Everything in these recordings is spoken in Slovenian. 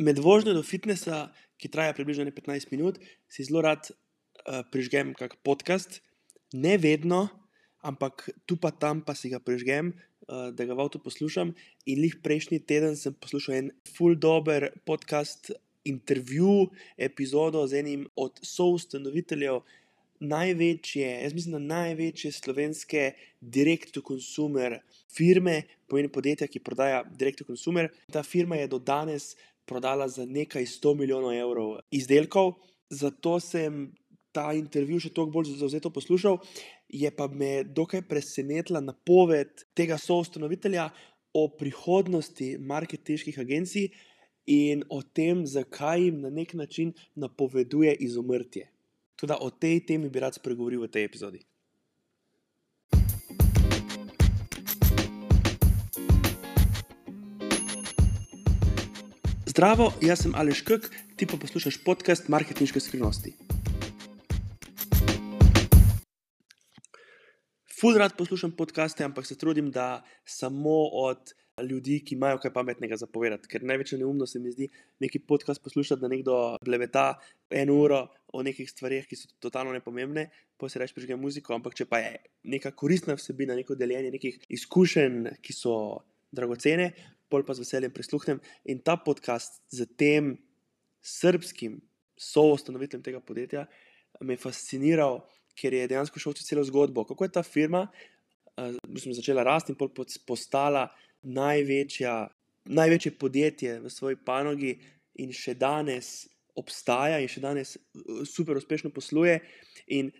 med vožnjo do fitnesa, ki traja približno 15 minut, si zelo rad uh, prižgem kak podcast, ne vedno, ampak tu pa tam pa si ga prižgem, uh, da ga v avtu poslušam. In lih prejšnji teden sem poslušal en full dober podcast, intervju, epizodo z enim od soustanoviteljev največje, jaz mislim, da največje slovenske direct-to-consumer firme, pomeni podjetja, ki prodaja direct-to-consumer. Ta firma je do danes prodala za nekaj 100 milijonov evrov izdelkov, zato sem ta intervju še toliko bolj zauzeto poslušal. Je pa me dokaj presenetila napoved tega soustanovitelja o prihodnosti marketinških agencij in o tem, zakaj jim na nek način napoveduje izumrtje. Tudi o tej temi bi rad spregovoril v tej epizodi. Zdravo, jaz sem Aleš Kek, ti pa poslušaš podcast Marketinške skrivnosti. Ful rad poslušam podcaste, ampak se trudim, da samo od ljudi, ki imajo kaj pametnega zapovedati. Ker največja neumnost se mi zdi neki podcast poslušati, da nekdo bleveta eno uro o nekih stvarih, ki so totalno nepomembne, pa se reče, prižge muziko. Ampak če pa je neka koristna vsebina, neko deljenje nekih izkušenj, ki so dragocene, pol pa z veseljem prisluhnem. In ta podcast z tem srpskim soustanoviteljem tega podjetja me je fasciniral, ker je dejansko šel čez celo zgodbo, kako je ta firma. Uh, začela rasti in postala največja, največje podjetje v svoji panogi in še danes obstaja in še danes uh, super uspešno posluje. In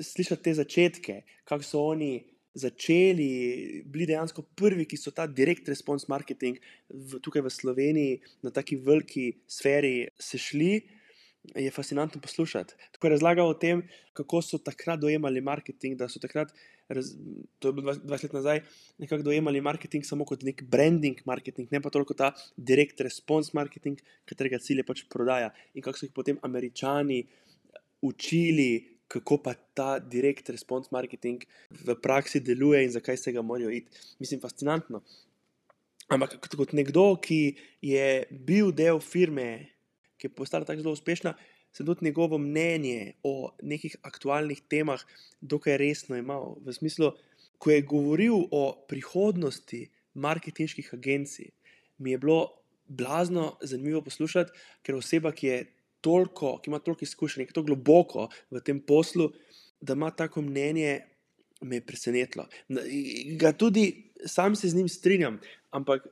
slišati te začetke, kako so oni začeli, bili dejansko prvi, ki so ta direct response marketing v, tukaj v Sloveniji na taki veliki sferi sešli je fascinantno poslušati. Tako je razlagal o tem, kako so takrat dojemali marketing, da so takrat, raz, to je bilo 20 let nazaj, nekako dojemali marketing samo kot nek branding marketing, ne pa toliko ta direct response marketing, katerega cilj je pač prodaja. In kako so jih potem američani učili. Kako pa ta direct response marketing v praksi deluje in zakaj se ga morajo iti. Mislim, fascinantno. Ampak kot nekdo, ki je bil del firme, ki je postala tako zelo uspešna, se tudi njegovo mnenje o nekih aktualnih temah dokaj resno imel. V smislu, ko je govoril o prihodnosti marketinških agencij, mi je bilo blazno zanimivo poslušati, ker oseba, ki je toliko, ki ima toliko izkušenj, ki je tako globoko v tem poslu, da ima tako mnenje. Me je presenetilo. Ga tudi sam se z njim strinjam, ampak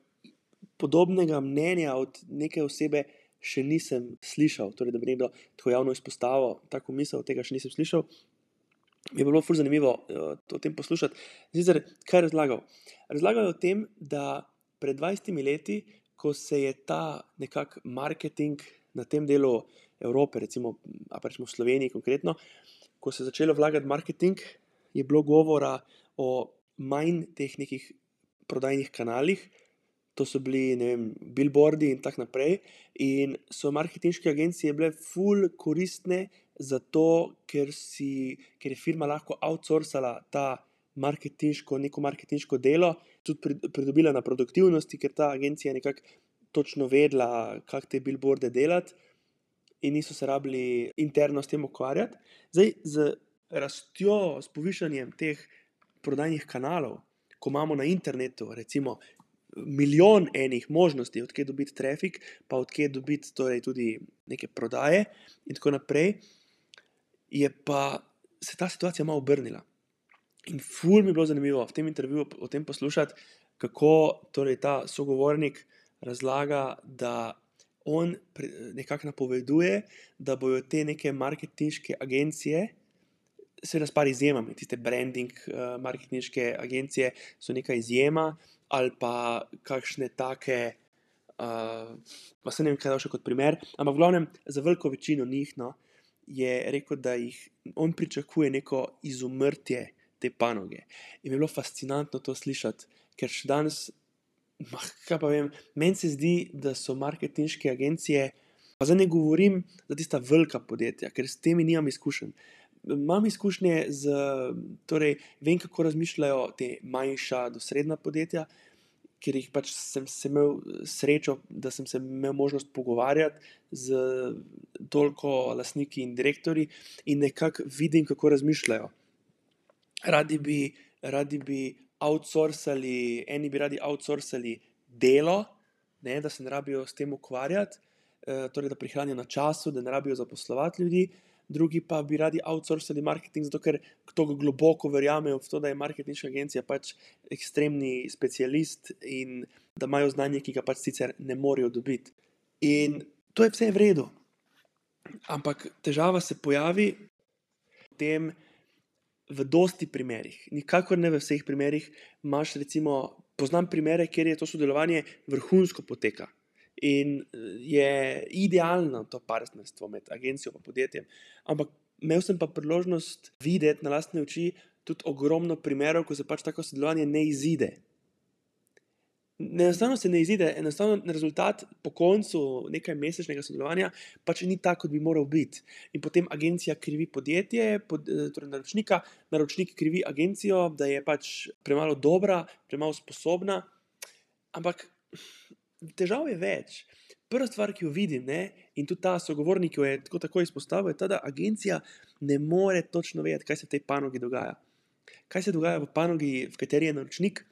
podobnega mnenja od neke osebe, še nisem slišal, torej, da bi nekdo tako javno izpostavil tako misel, tega še nisem slišal. Mi je bilo zelo zanimivo uh, o tem poslušati. Zdaj, kaj je razlagal? Razlagal je o tem, da pred 20 leti, ko se je ta nekakšen marketing na tem delu Evrope, recimo, pa rečemo v Sloveniji konkretno, ko se je začelo vlagati marketing, je bilo govora o manj teh nekih prodajnih kanalih, to so bili vem, billboardi in tako naprej. In so marketinške agencije bile full koristne, zato ker, si, ker je firma lahko outsourcala ta marketinško, neko marketinško delo, tudi pridobila na produktivnosti, ker ta agencija je nekako točno vedela, kako te billboarde delati. In niso se rabili interno s tem ukvarjati. Zdaj, z rastjo, s povišanjem teh prodajnih kanalov, ko imamo na internetu, recimo milijon enih možnosti, odkje dobiti trafik, pa odkje dobiti torej, tudi neke prodaje, in tako naprej, je pa se ta situacija malo obrnila. In ful mi je bilo zanimivo v tem intervjuju o tem poslušati, kako torej, ta sogovornik razlaga, da on nekako napoveduje, da bodo te neke marketinške agencije. Seveda, s par izjemami, tiste branding, uh, marketinške agencije so neka izjema, ali pa kakšne take, uh, pa se ne vem, kaj da še kot primer. Ampak, v glavnem, za veliko večino njih no, je rekel, da jih on pričakuje neko izumrtje te panoge. In je bilo fascinantno to slišati, ker še danes, kaj pa vem, meni se zdi, da so marketinške agencije. Pa zdaj ne govorim za tista velika podjetja, ker s temi nimam izkušenj. Imam izkušnje z, torej, vem, kako razmišljajo te manjša, do srednja podjetja. ker jih pač sem se imel srečo, da sem se imel možnost pogovarjati z toliko lastniki in direktori, in nekako vidim, kako razmišljajo. Radi bi, radi bi outsourcali, eni bi radi outsourcali delo, ne, da se ne rabijo s tem ukvarjati, eh, torej da prihranijo na času, da ne rabijo zaposlovati ljudi. Drugi pa bi radi outsourcali marketing, zato ker tako globoko verjamejo v to, da je marketinška agencija pač ekstremni specialist in da imajo znanje, ki ga pač sicer ne morejo dobiti. In to je vse v redu. Ampak težava se pojavi v tem, v dosti primerih, nikakor ne v vseh primerih, imaš recimo, poznam primere, kjer je to sodelovanje vrhunsko poteka. In je idealno to partnerstvo med agencijo in podjetjem. Ampak imel sem pa priložnost videti na lastne oči tudi ogromno primerov, ko se pač tako sodelovanje ne izide. Enostavno se ne izide, enostavno rezultat po koncu nekaj mesečnega sodelovanja pač ni tako, kot bi moral biti. In potem agencija krivi podjetje, pod, torej naročnika, naročnik krivi agencijo, da je pač premalo dobra, premalo sposobna. Ampak težav je več. Prva stvar, ki jo vidim, ne, in tudi ta sogovornik, jo je tako, tako izpostavil, je ta, da agencija ne more točno vedeti, kaj se v tej panogi dogaja. Kaj se dogaja v panogi, v kateri je naročnik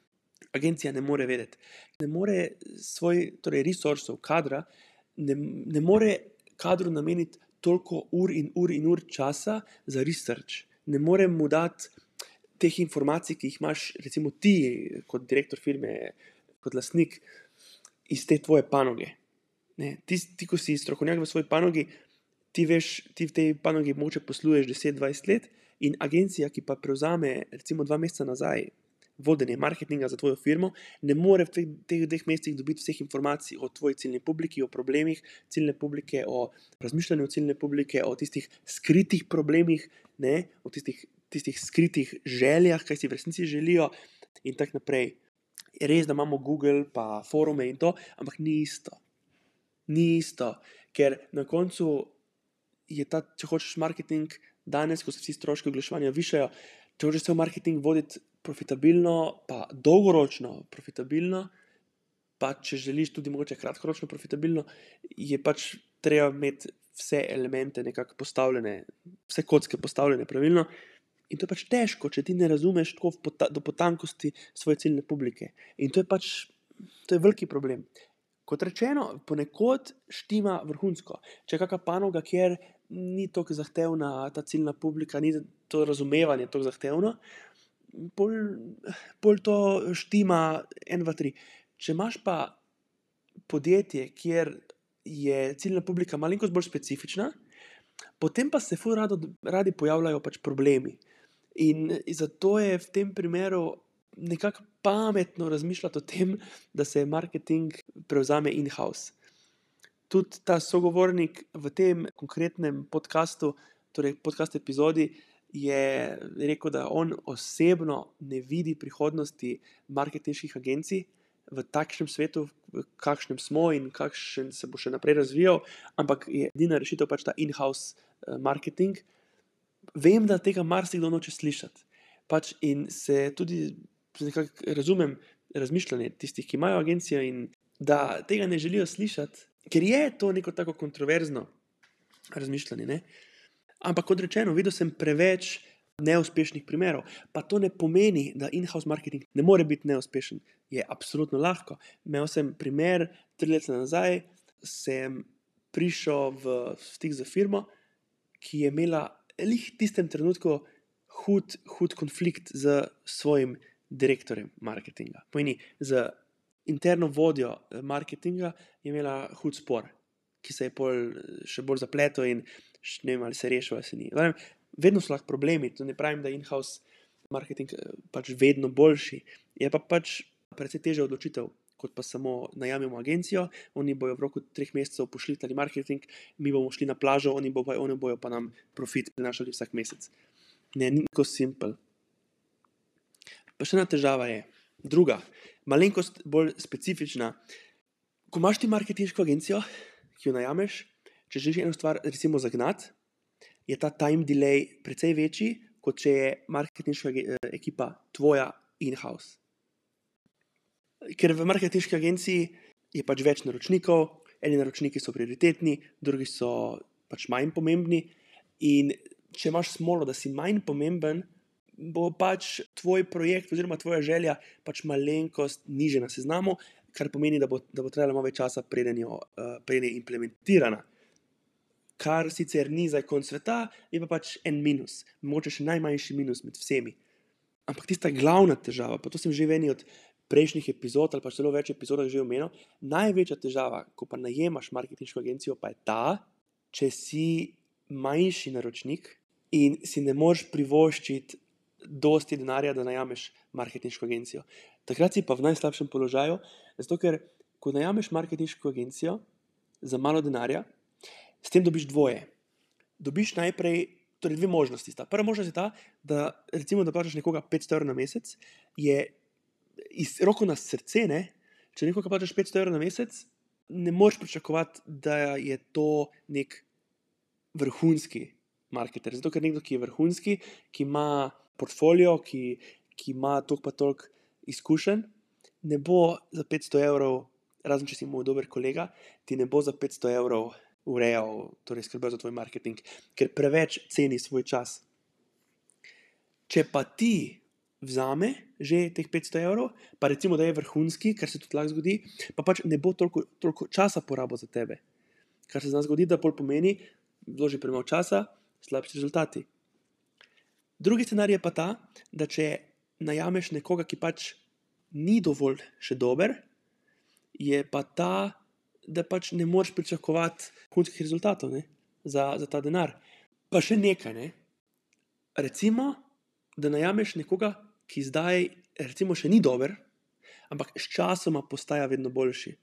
agencija ne more vedeti. Ne more svoj, torej, resursov, kadra, ne, ne more kadru nameniti toliko ur in ur in ur časa za research. Ne more mu dati teh informacij, ki jih imaš, recimo ti, kot direktor firme, kot lastnik iz te tvoje panoge. Ne, ti, ti, ko si strokovnjak v svoji panogi, ti veš, ti v tej panogi moče posluješ 10-20 let, in agencija, ki pa prevzame, recimo, dva meseca nazaj, vodenje marketinga za tvojo firmo, ne more v teh, teh dveh mesecih dobiti vseh informacij o tvoji ciljni publiki, o problemih ciljne publike, o razmišljanju ciljne publike, o tistih skritih problemih, ne, o tistih, tistih skritih željah, kaj si v resnici želijo, in tako naprej. Res, da imamo Google, pa forume in to, ampak ni isto. Ni isto, ker na koncu je ta, če hočeš marketing, danes, ko se vsi stroški oglaševanja višajo, če hočeš cel marketing voditi profitabilno, pa dolgoročno profitabilno, pa če želiš tudi mogoče kratkoročno profitabilno, je pač treba imeti vse elemente nekako postavljene, vse kocke postavljene pravilno. In to je pač težko, če ti ne razumeš tako pota, do potankosti svoje ciljne publike. In to je pač, to je veliki problem. Kot rečeno, ponekod štima vrhunsko. Če je kakšna panoga, kjer ni tako zahtevna ta ciljna publika, ni to razumevanje tako zahtevno, bolj, bolj to štima, en, dva, tri. Če imaš pa podjetje, kjer je ciljna publika malenkost bolj specifična, potem pa se rado, radi pojavljajo pač problemi. In zato je v tem primeru nekako pametno razmišljati o tem, da se marketing prevzame in-house. Tudi ta sogovornik v tem konkretnem podkastu, torej podcast epizodi, je rekel, da on osebno ne vidi prihodnosti marketinških agencij v takšnem svetu, v kakšnem smo in kakšen se bo še naprej razvijal, ampak je edina rešitev pač ta in-house eh, marketing. Vem, da tega marsikdo noče slišati. Pač in se tudi nekako razumem razmišljanje tistih, ki imajo agencijo in da tega ne želijo slišati, ker je to neko tako kontroverzno razmišljanje. Ne? Ampak kot rečeno, videl sem preveč neuspešnih primerov. Pa to ne pomeni, da in-house marketing ne more biti neuspešen. Je absolutno lahko. Imel sem primer, tri leta nazaj sem prišel v stik z firmo, ki je imela lih v tistem trenutku hud, hud konflikt z svojim direktorjem marketinga. Pojni, z interno vodjo eh, marketinga je imela hud spor, ki se je pol še bolj zapletel in ne vem, ali se rešil, ali se ni. Vem, vedno so lahko problemi, to ne pravim, da je in-house marketing eh, pač vedno boljši. Je pa pač precej težja odločitev, kot pa samo najamemo agencijo, oni bojo v roku treh mesecev pošiljali marketing, mi bomo šli na plažo, oni, bo, oni bojo pa nam profit prinašali vsak mesec. Ne, ni tako simpel. Pa še ena težava je, druga, malenkost bolj specifična. Ko imaš ti marketinško agencijo, ki jo najameš, če želiš eno stvar, recimo, zagnati, je ta time delay precej večji, kot če je marketinška ekipa tvoja in-house. ker v marketinški agenciji je pač več naročnikov, eni naročniki so prioritetni, drugi so pač manj pomembni. In če imaš smolo, da si manj pomemben, bo pač tvoj projekt oziroma tvoja želja pač malenkost niže na seznamu, kar pomeni, da bo, da bo trajalo malo več časa, preden, jo, uh, preden je implementirana. Kar sicer ni za konc sveta, je pa pač en minus, mogoče še najmanjši minus med vsemi. Ampak tista glavna težava, pa to sem že v eni od prejšnjih epizod ali pa celo več epizod že omenil, največja težava, ko pa najemaš marketinško agencijo, pa je ta, če si manjši naročnik in si ne moreš privoščiti dosti denarja, da najameš marketinško agencijo. Takrat si pa v najslabšem položaju, zato ker ko najameš marketinško agencijo za malo denarja, s tem dobiš dvoje. Dobiš najprej torej dve možnosti. Sta. Prva možnost je ta, da recimo da plačaš nekoga 500 evrov na mesec, je iz roko na srce, ne? če nekoga plačaš 500 evrov na mesec, ne moreš pričakovati, da je to nek vrhunski marketer. Zato ker nekdo, ki je vrhunski, ki ima portfolio, ki, ki ima toliko pa toliko izkušenj, ne bo za 500 evrov, razen če si moj dober kolega, ti ne bo za 500 evrov urejal, torej skrbel za tvoj marketing, ker preveč ceni svoj čas. Če pa ti vzame že teh 500 evrov, pa recimo, da je vrhunski, kar se tudi lahko zgodi, pa pač ne bo toliko, toliko časa porabo za tebe. Kar se znamo zgoditi, da pol pomeni, vloži premalo časa, slabši rezultati. Drugi scenarij je pa ta, da če najameš nekoga, ki pač ni dovolj še dober, je pa ta, da pač ne moreš pričakovati končnih rezultatov za, za ta denar. Pa še nekaj. Ne? Recimo, da najameš nekoga, ki zdaj recimo, še ni dober, ampak s časoma postaja vedno boljši.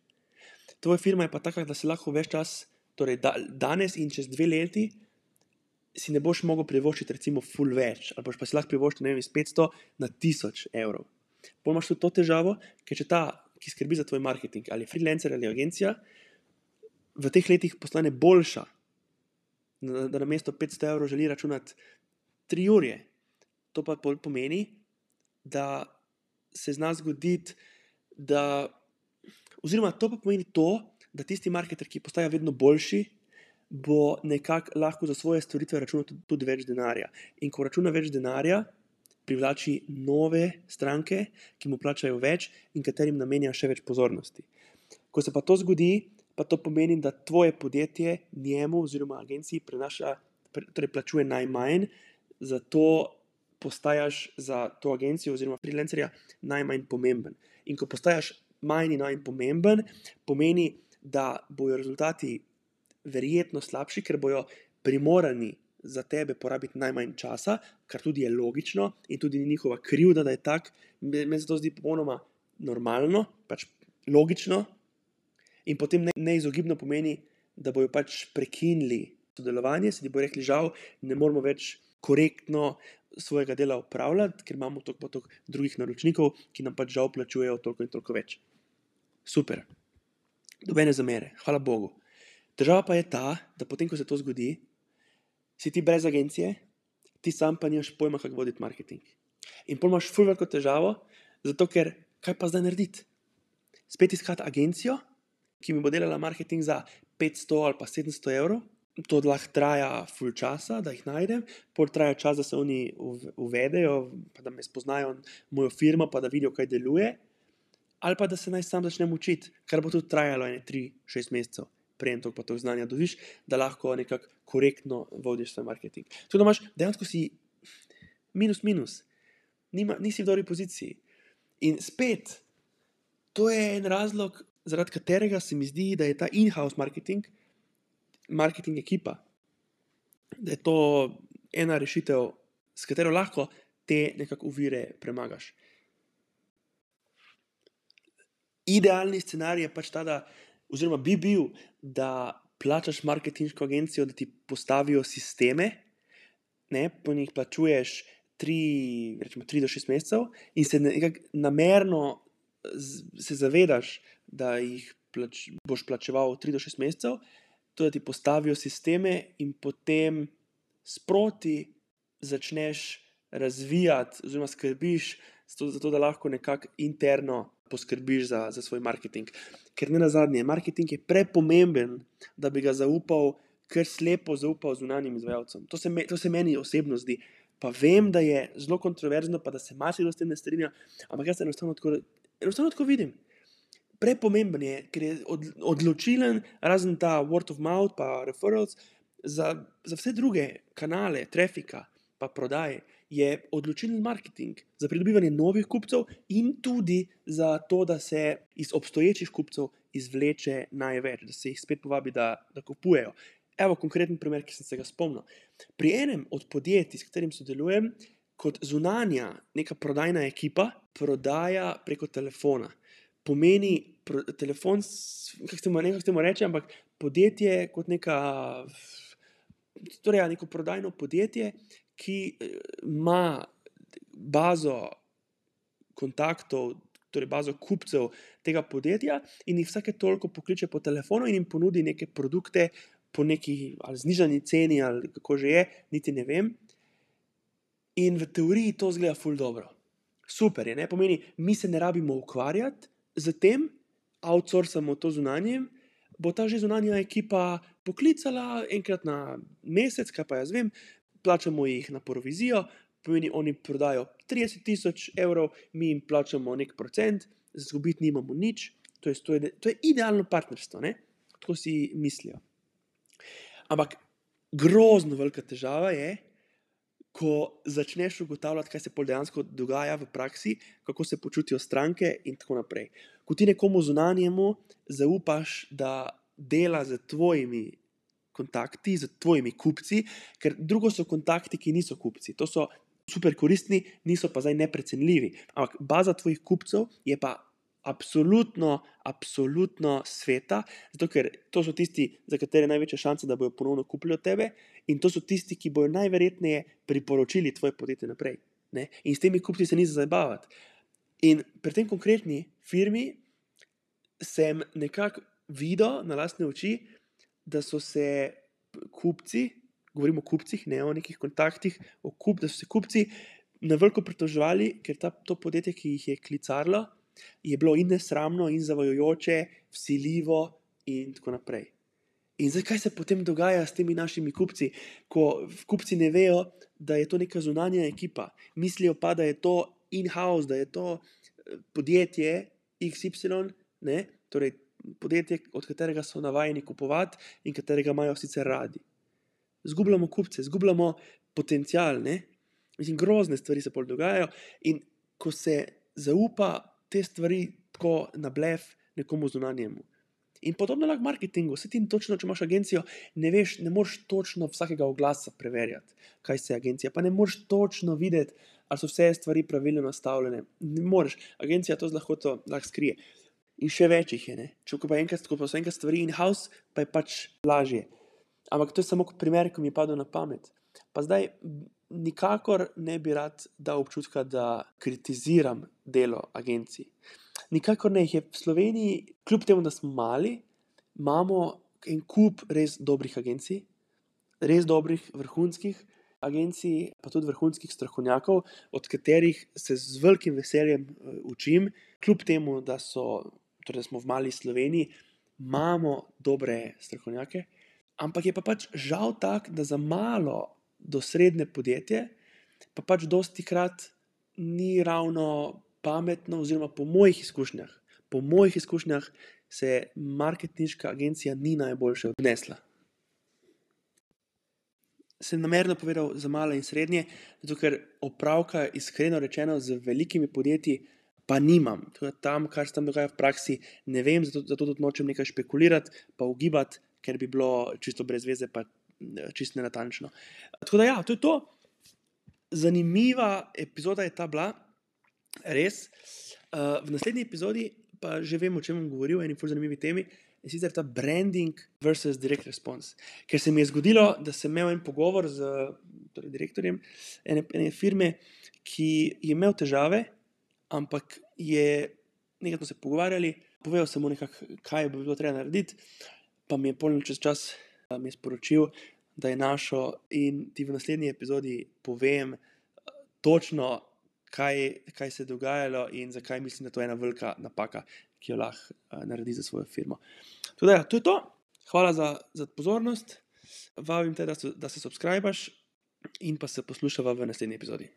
Tvoja firma je pa taka, da se lahko več čas, torej da, danes in čez dve leti, si ne boš mogel privoščiti, recimo, full več, ali pa si lahko privoščiti, ne vem, iz 500 na 1000 evrov. Pomaž tudi to težavo, ker če ta, ki skrbi za tvoj marketing, ali freelancer ali agencija, v teh letih postane boljša, da na mesto 500 evrov želi računati 3 ure. To pa pomeni, da se zna zgoditi, da, oziroma to pa pomeni to, da tisti marketer, ki postaja vedno boljši, bo nekako lahko za svoje storitve računal tudi, tudi več denarja. In ko računa več denarja, privlači nove stranke, ki mu plačajo več in katerim namenja še več pozornosti. Ko se pa to zgodi, pa to pomeni, da tvoje podjetje njemu oziroma agenciji prenaša, pre, torej plačuje najmanj, zato postajaš za to agencijo oziroma freelancerja najmanj pomemben. In ko postajaš manj in manj pomemben, pomeni, da bojo rezultati verjetno slabši, ker bojo primorani za tebe porabiti najmanj časa, kar tudi je logično in tudi ni njihova krivda, da je tako. Meni se to zdi popolnoma normalno, pač logično. In potem neizogibno pomeni, da bojo pač prekinili sodelovanje, se ti bo rekli, žal, ne moramo več korektno svojega dela upravljati, ker imamo toliko, toliko drugih naročnikov, ki nam pač žal plačujejo toliko in toliko več. Super. Dobene zamere, hvala Bogu. Težava pa je ta, da potem, ko se to zgodi, si ti brez agencije, ti sam pa nimaš pojma, kako voditi marketing. In pol imaš ful veliko težavo, zato ker kaj pa zdaj narediti? Spet iskati agencijo, ki mi bo delala marketing za 500 ali pa 700 evrov. To lahko traja ful časa, da jih najdem, pol traja čas, da se oni uvedejo, pa da me spoznajo mojo firmo, pa da vidijo, kaj deluje. Ali pa da se naj sam začnem učiti, kar bo tudi trajalo 3-6 mesecev prej to pa to znanje dobiš, da lahko nekako korektno vodiš svoj marketing. To, da imaš dejansko si minus, minus, Nima, nisi v dobri poziciji. In spet, to je en razlog, zaradi katerega se mi zdi, da je ta in-house marketing, marketing ekipa, da je to ena rešitev, s katero lahko te nekako uvire premagaš. Idealni scenarij je pač ta, da oziroma bi bil, da plačaš marketinško agencijo, da ti postavijo sisteme, ne, po njih plačuješ 3 do 6 mesecev, in se nekako namerno se zavedaš, da jih plač, boš plačeval 3 do 6 mesecev, to, da ti postavijo sisteme, in potem sproti začneš razvijati, oziroma skrbiš za to, da lahko nekako interno poskrbiš za, za svoj marketing. Ker ne na zadnje, marketing je prepomemben, da bi ga zaupal, ker slepo zaupal zunanjim izvajalcem. To, to se meni osebno zdi. Pa vem, da je zelo kontroverzno, pa da se marsikdo s tem ne strinja, ampak jaz enostavno tako, enostavno tako vidim. Prepomemben je, ker je od, odločilen, razen ta word of mouth, pa referrals, za, za vse druge kanale, trafika, pa prodaje je odločilen marketing za pridobivanje novih kupcev in tudi za to, da se iz obstoječih kupcev izvleče največ, da se jih spet povabi, da, da kupujejo. Evo konkreten primer, ki sem se ga spomnil. Pri enem od podjetij, s katerim sodelujem, kot zunanja neka prodajna ekipa prodaja preko telefona. Pomeni pro, telefon, kako se temu reče, ampak podjetje kot neka. Torej, ja, neko prodajno podjetje, ki eh, ima bazo kontaktov, torej bazo kupcev tega podjetja, in jih vsake toliko pokliče po telefonu in jim ponudi neke produkte po neki ali znižani ceni, ali kako že je, niti ne vem. In v teoriji to zgleda ful dobro. Super je, ne pomeni, mi se ne rabimo ukvarjati z tem, outsourcamo to zunanjem. Bo ta že zunanja ekipa poklicala enkrat na mesec, kaj pa jaz vem, plačamo jih na provizijo, pomeni, oni prodajo 30 tisoč evrov, mi jim plačamo nek procent, zgubiti nimamo nič. To je, to je, to je idealno partnerstvo, ne? tako si mislijo. Ampak grozno velika težava je, ko začneš ugotavljati, kaj se dejansko dogaja v praksi, kako se počutijo stranke in tako naprej. Ko ti nekomu zunanjemu zaupaš, da dela z tvojimi kontakti z tvojimi kupci, ker drugo so kontakti, ki niso kupci. To so super koristni, niso pa zdaj neprecenljivi. Ampak baza tvojih kupcev je pa absolutno, absolutno sveta, zato ker to so tisti, za katere je največja šansa, da bodo ponovno kupili od tebe, in to so tisti, ki bodo najverjetneje priporočili tvoje podjetje naprej. Ne? In s temi kupci se ni za zabavati. In pri tem konkretni firmi sem nekako videl na lastne oči, da so se kupci, govorimo o kupcih, ne o nekih kontaktih, o kup, da so se kupci na veliko pritoževali, ker ta, to podjetje, ki jih je klicarlo, je bilo in nesramno, in zavajojoče, vsiljivo, in tako naprej. In zdaj, kaj se potem dogaja s temi našimi kupci, ko kupci ne vejo, da je to neka zunanja ekipa, mislijo pa, da je to in-house, da je to eh, podjetje XY, ne? torej podjetje, od katerega so navajeni kupovati in katerega imajo sicer radi. Zgubljamo kupce, zgubljamo potencial, ne? Mislim, grozne stvari se pol dogajajo. In ko se zaupa te stvari tako na blef nekomu zunanjemu. In podobno lahko marketingu, vse ti točno, če imaš agencijo, ne veš, ne moreš točno vsakega oglasa preverjati, kaj se je agencija. Pa ne moreš točno videti, ali so vse stvari pravilno nastavljene. Ne moreš, agencija to z lahkoto lahko skrije in še več jih je. Ne? Če pa enkrat, ko pa so enkrat stvari in-house, pa je pač lažje. Ampak to je samo primer, ki mi je padel na pamet. Pa zdaj nikakor ne bi rad dal občutka, da kritiziram delo agencij. Nikakor ne jih je v Sloveniji, kljub temu, da smo mali, imamo en kup res dobrih agencij, res dobrih, vrhunskih agencij, pa tudi vrhunskih strokovnjakov, od katerih se z velikim veseljem uh, učim, kljub temu, da so torej smo v mali Sloveniji, imamo dobre strokovnjake, ampak je pa pač žal tak, da za malo do srednje podjetje, pa pač dosti krat ni ravno pametno, oziroma po mojih izkušnjah, po mojih izkušnjah se marketinška agencija ni najboljše odnesla. Sem namerno povedal za male in srednje, zato ker opravka, iskreno rečeno, z velikimi podjetji pa nimam. Tam, kar se tam dogaja v praksi, ne vem, zato, zato tudi nočem nekaj špekulirati, pa ugibati, ker bi bilo čisto brez veze, pa čisto nenatančno. Tako da, ja, to je to. Zanimiva epizoda je ta bila, res. Uh, v naslednji epizodi pa že vem, o čem bom govoril, o eni zelo zanimivi temi. In sicer ta branding versus direct response. Ker se mi je zgodilo, da sem imel en pogovor z torej, direktorjem ene, ene firme, ki je imel težave ampak je nekaj se pogovarjali, povedal sem mu nekako, kaj bi bilo treba narediti, pa mi je polno čez čas mi je sporočil, da je našo in ti v naslednji epizodi povem točno, kaj, kaj se je dogajalo in zakaj mislim, da to je ena velika napaka, ki jo lahko uh, naredi za svojo firmo. Tudi, ja, to je to. Hvala za, za pozornost. Vabim te, da se, da se subskrbiš in pa se poslušava v naslednji epizodi.